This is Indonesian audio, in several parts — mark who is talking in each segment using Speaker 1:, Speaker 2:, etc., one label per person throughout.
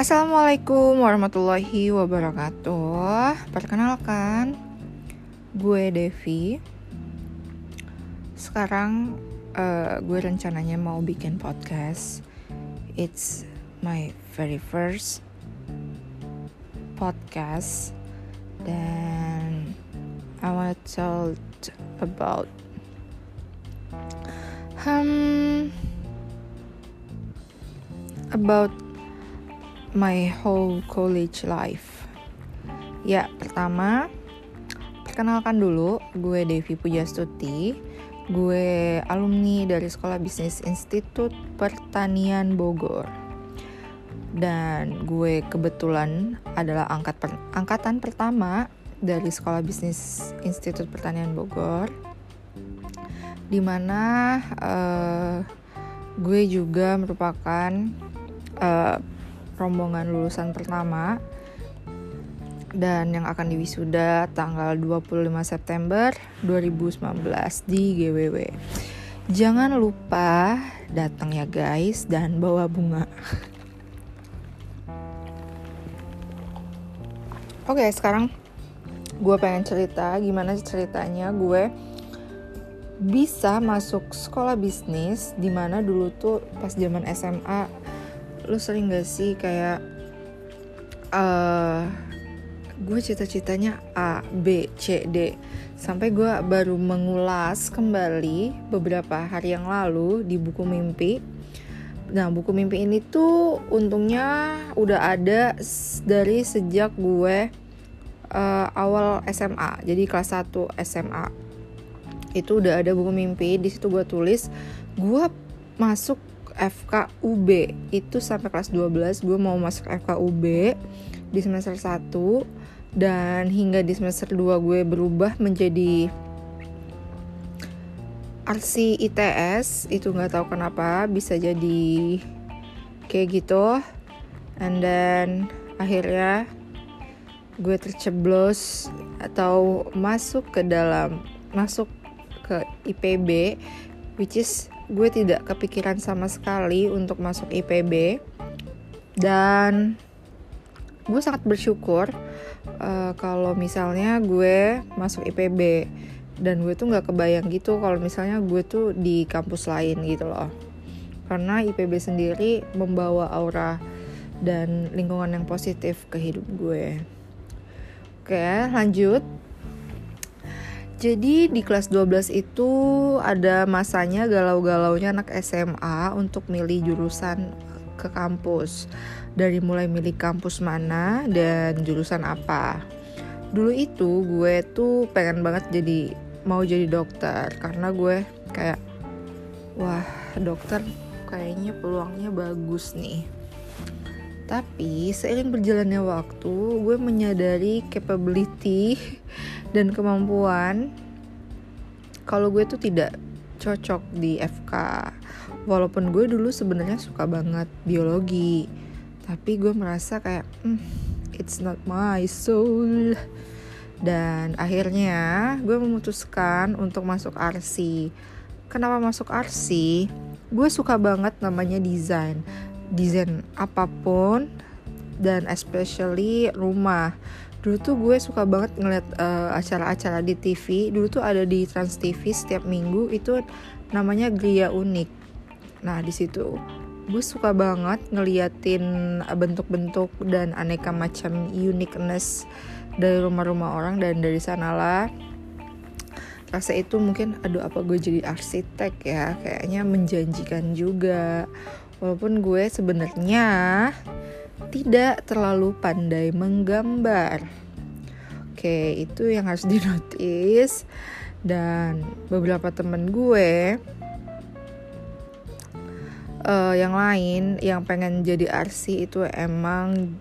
Speaker 1: Assalamualaikum warahmatullahi wabarakatuh. Perkenalkan, gue Devi. Sekarang uh, gue rencananya mau bikin podcast. It's my very first podcast dan I want to tell about um about my whole college life. Ya, pertama, perkenalkan dulu, gue Devi Pujastuti. Gue alumni dari Sekolah Bisnis Institut Pertanian Bogor. Dan gue kebetulan adalah angkat per, angkatan pertama dari Sekolah Bisnis Institut Pertanian Bogor. Di mana uh, gue juga merupakan uh, rombongan lulusan pertama dan yang akan diwisuda tanggal 25 September 2019 di GWW. Jangan lupa datang ya guys dan bawa bunga. Oke, okay, sekarang gue pengen cerita gimana ceritanya gue bisa masuk sekolah bisnis di mana dulu tuh pas zaman SMA lu sering gak sih kayak uh, gue cita-citanya A, B, C, D sampai gue baru mengulas kembali beberapa hari yang lalu di buku mimpi Nah, buku mimpi ini tuh untungnya udah ada dari sejak gue uh, awal SMA. Jadi kelas 1 SMA. Itu udah ada buku mimpi, di situ gue tulis gue masuk FKUB itu sampai kelas 12 gue mau masuk FKUB di semester 1 dan hingga di semester 2 gue berubah menjadi RC ITS itu nggak tahu kenapa bisa jadi kayak gitu. And then akhirnya gue terceblos atau masuk ke dalam masuk ke IPB which is gue tidak kepikiran sama sekali untuk masuk IPB dan gue sangat bersyukur uh, kalau misalnya gue masuk IPB dan gue tuh nggak kebayang gitu kalau misalnya gue tuh di kampus lain gitu loh. Karena IPB sendiri membawa aura dan lingkungan yang positif ke hidup gue. Oke lanjut jadi di kelas 12 itu ada masanya galau-galaunya anak SMA untuk milih jurusan ke kampus. Dari mulai milih kampus mana dan jurusan apa. Dulu itu gue tuh pengen banget jadi mau jadi dokter karena gue kayak wah dokter kayaknya peluangnya bagus nih. Tapi seiring berjalannya waktu, gue menyadari capability dan kemampuan kalau gue tuh tidak cocok di FK walaupun gue dulu sebenarnya suka banget biologi tapi gue merasa kayak mm, it's not my soul. Dan akhirnya gue memutuskan untuk masuk RC kenapa masuk RC gue suka banget namanya desain desain apa pun dan especially rumah. Dulu tuh gue suka banget ngeliat uh, acara-acara di TV dulu tuh ada di Trans TV setiap minggu itu namanya Gria Unik. Nah di situ gue suka banget ngeliatin bentuk-bentuk dan aneka macam uniqueness dari rumah-rumah orang dan dari sanalah. Rasa itu mungkin aduh apa gue jadi arsitek ya? Kayaknya menjanjikan juga walaupun gue sebenarnya tidak terlalu pandai menggambar. Oke, itu yang harus dinotis. Dan beberapa temen gue uh, yang lain yang pengen jadi arsi itu emang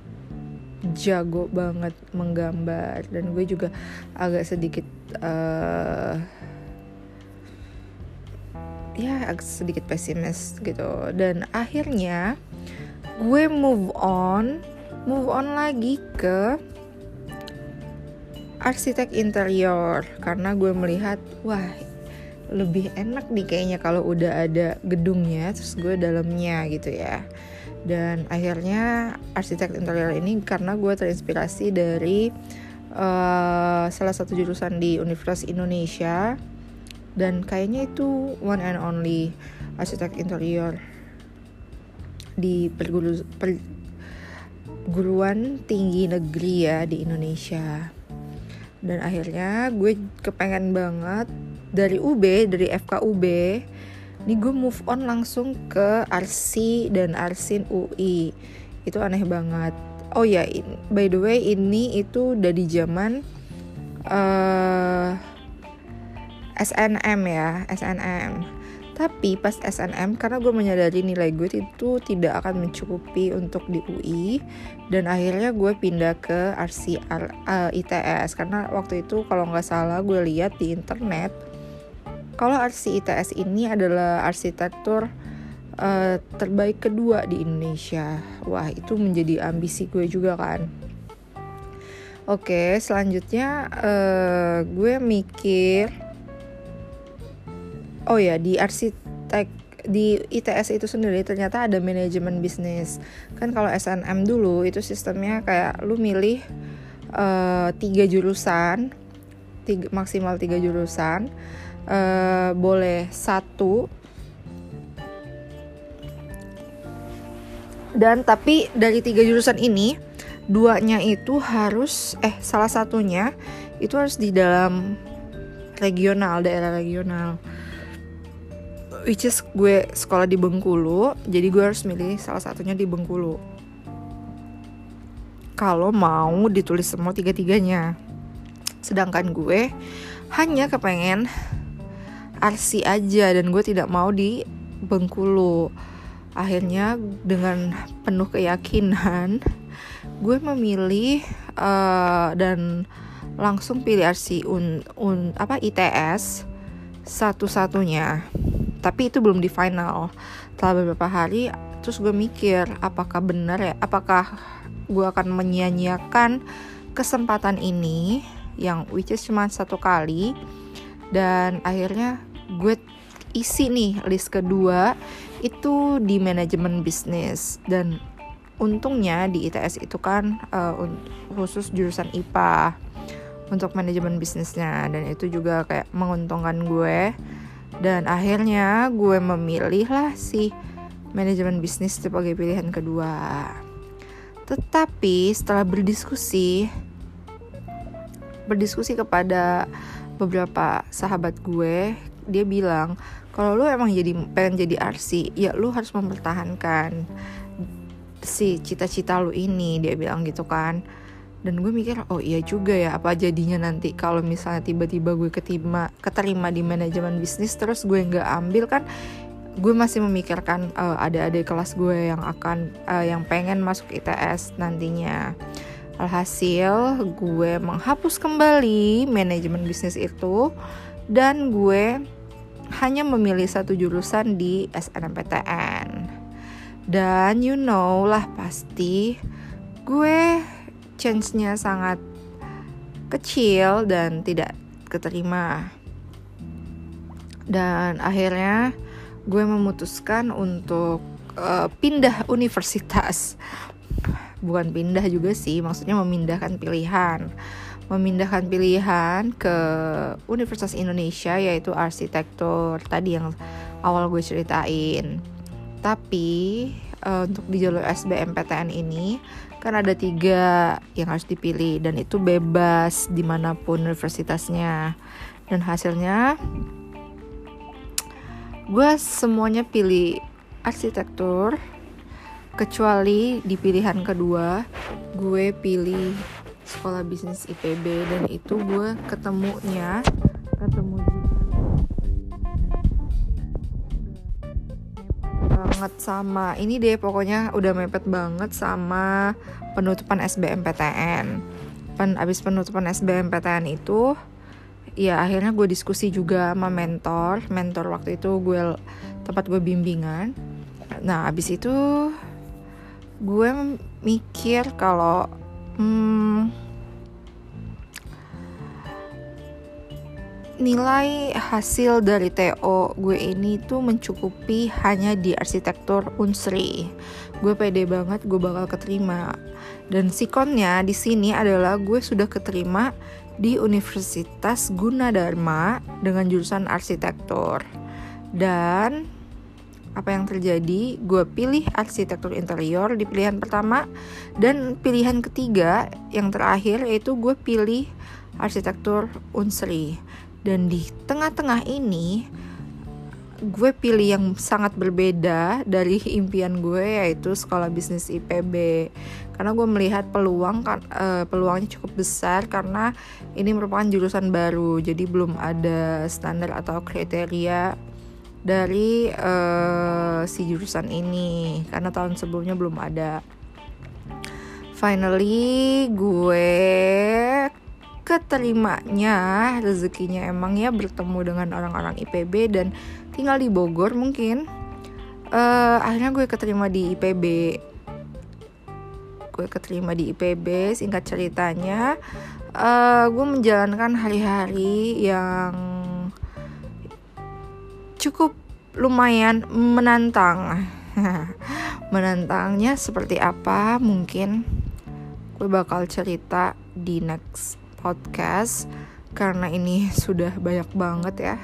Speaker 1: jago banget menggambar dan gue juga agak sedikit uh, ya agak sedikit pesimis gitu. Dan akhirnya gue move on move on lagi ke arsitek interior. Karena gue melihat wah lebih enak nih kayaknya kalau udah ada gedungnya terus gue dalamnya gitu ya. Dan akhirnya arsitek interior ini karena gue terinspirasi dari uh, salah satu jurusan di Universitas Indonesia dan kayaknya itu one and only arsitek interior di perguru, perguruan tinggi negeri ya di Indonesia. Dan akhirnya gue kepengen banget dari UB dari FKUB ini gue move on langsung ke Arsi dan Arsin UI itu aneh banget. Oh ya by the way ini itu udah di zaman uh, SNM ya SNM tapi pas SNM karena gue menyadari nilai gue itu tidak akan mencukupi untuk di UI dan akhirnya gue pindah ke RCR eh, ITS karena waktu itu kalau nggak salah gue lihat di internet kalau RC ITS ini adalah arsitektur uh, terbaik kedua di Indonesia. Wah itu menjadi ambisi gue juga kan. Oke selanjutnya uh, gue mikir oh ya di arsitek di ITS itu sendiri ternyata ada manajemen bisnis. Kan kalau SNM dulu itu sistemnya kayak lu milih uh, tiga jurusan tiga, maksimal tiga jurusan uh, boleh satu. Dan tapi dari tiga jurusan ini duanya itu harus eh salah satunya itu harus di dalam regional daerah regional which is gue sekolah di Bengkulu jadi gue harus milih salah satunya di Bengkulu. Kalau mau ditulis semua tiga-tiganya. Sedangkan gue hanya kepengen arsi aja dan gue tidak mau di Bengkulu. Akhirnya dengan penuh keyakinan gue memilih uh, dan langsung pilih arsi un, un apa ITS satu-satunya tapi itu belum di final. Setelah beberapa hari terus gue mikir apakah benar ya? Apakah gue akan menyia-nyiakan kesempatan ini yang which is cuma satu kali dan akhirnya gue isi nih list kedua itu di manajemen bisnis. Dan untungnya di ITS itu kan uh, khusus jurusan IPA untuk manajemen bisnisnya. Dan itu juga kayak menguntungkan gue dan akhirnya gue memilih lah si manajemen bisnis sebagai pilihan kedua. Tetapi setelah berdiskusi berdiskusi kepada beberapa sahabat gue, dia bilang kalau lu emang jadi pengen jadi arsi, ya lu harus mempertahankan si cita-cita lu ini, dia bilang gitu kan dan gue mikir oh iya juga ya apa jadinya nanti kalau misalnya tiba-tiba gue keterima keterima di manajemen bisnis terus gue nggak ambil kan gue masih memikirkan uh, ada adik kelas gue yang akan uh, yang pengen masuk ITS nantinya. Alhasil gue menghapus kembali manajemen bisnis itu dan gue hanya memilih satu jurusan di SNMPTN dan you know lah pasti gue chance-nya sangat kecil dan tidak keterima. Dan akhirnya gue memutuskan untuk uh, pindah universitas. Bukan pindah juga sih, maksudnya memindahkan pilihan. Memindahkan pilihan ke Universitas Indonesia yaitu arsitektur tadi yang awal gue ceritain. Tapi uh, untuk di jalur SBMPTN ini kan ada tiga yang harus dipilih dan itu bebas di mana pun universitasnya. Dan hasilnya gue semuanya pilih arsitektur kecuali di pilihan kedua gue pilih sekolah bisnis IPB dan itu gue ketemunya ketemu banget sama ini deh pokoknya udah mepet banget sama penutupan SBMPTN. Pen abis penutupan SBMPTN itu ya akhirnya gue diskusi juga sama mentor mentor waktu itu gue tempat gue bimbingan nah abis itu gue mikir kalau hmm, nilai hasil dari TO gue ini tuh mencukupi hanya di arsitektur Unsri. Gue pede banget gue bakal keterima. Dan sikonnya di sini adalah gue sudah keterima di Universitas Gunadarma dengan jurusan arsitektur. Dan apa yang terjadi? Gue pilih arsitektur interior di pilihan pertama dan pilihan ketiga yang terakhir yaitu gue pilih arsitektur Unsri dan di tengah-tengah ini gue pilih yang sangat berbeda dari impian gue yaitu sekolah bisnis IPB karena gue melihat peluang kan uh, peluangnya cukup besar karena ini merupakan jurusan baru. Jadi belum ada standar atau kriteria dari uh, si jurusan ini. Karena tahun sebelumnya belum ada. Finally gue keterimanya rezekinya emang ya bertemu dengan orang-orang IPB dan tinggal di Bogor mungkin uh, akhirnya gue keterima di IPB gue keterima di IPB singkat ceritanya uh, gue menjalankan hari-hari yang cukup lumayan menantang. Menantangnya seperti apa? Mungkin gue bakal cerita di next podcast karena ini sudah banyak banget ya.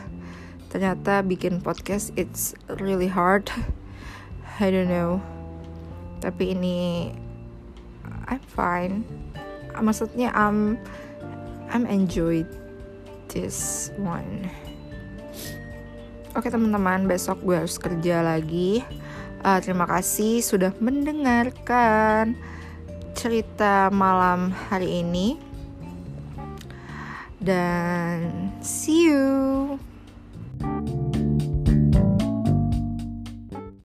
Speaker 1: Ternyata bikin podcast it's really hard. I don't know. Tapi ini I'm fine. Maksudnya I'm I'm enjoy this one. Oke teman-teman, besok gue harus kerja lagi. Uh, terima kasih sudah mendengarkan cerita malam hari ini dan see you